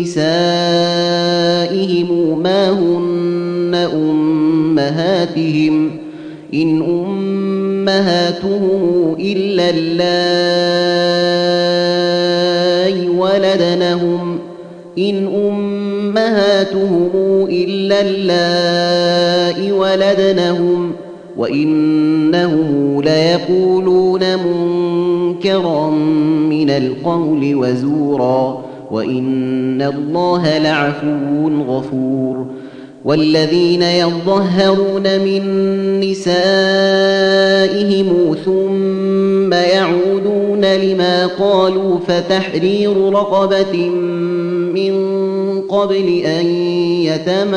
نسائهم ما هن أمهاتهم إن أمهاتهم إلا اللائي ولدنهم إن أمهاتهم إلا اللائي ولدنهم وإنهم ليقولون منكرا من القول وزورا وإن الله لعفو غفور والذين يظهرون من نسائهم ثم يعودون لما قالوا فتحرير رقبة من قبل أن يتماسا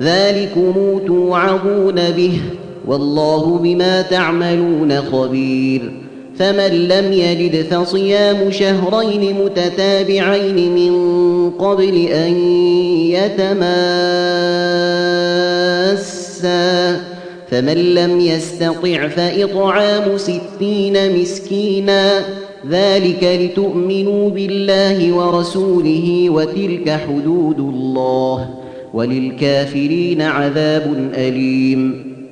ذلكم توعظون به والله بما تعملون خبير فمن لم يجد فصيام شهرين متتابعين من قبل أن يتماسا. فمن لم يستطع فإطعام ستين مسكينا. ذلك لتؤمنوا بالله ورسوله وتلك حدود الله. وللكافرين عذاب أليم.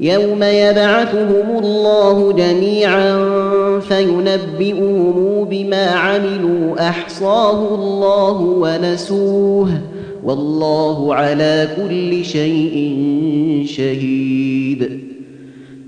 يوم يبعثهم الله جميعا فينبئهم بما عملوا احصاه الله ونسوه والله على كل شيء شهيد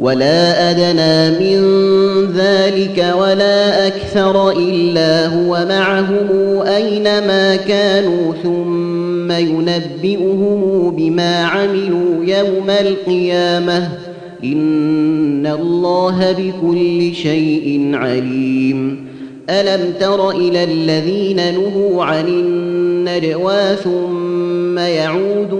ولا أدنى من ذلك ولا أكثر إلا هو معهم أينما كانوا ثم ينبئهم بما عملوا يوم القيامة إن الله بكل شيء عليم. ألم تر إلى الذين نهوا عن النجوى ثم يعودون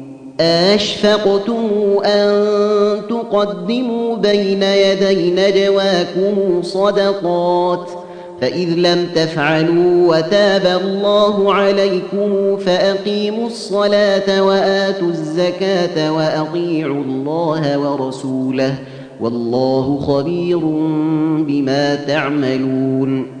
أشفقتم أن تقدموا بين يدي نجواكم صدقات فإذ لم تفعلوا وتاب الله عليكم فأقيموا الصلاة وآتوا الزكاة وأطيعوا الله ورسوله والله خبير بما تعملون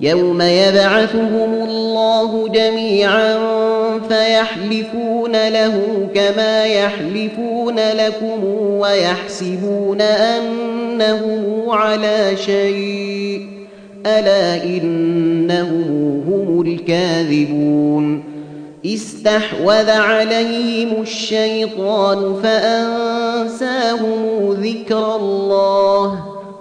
يوم يبعثهم الله جميعا فيحلفون له كما يحلفون لكم ويحسبون انهم على شيء الا انهم هم الكاذبون استحوذ عليهم الشيطان فانساهم ذكر الله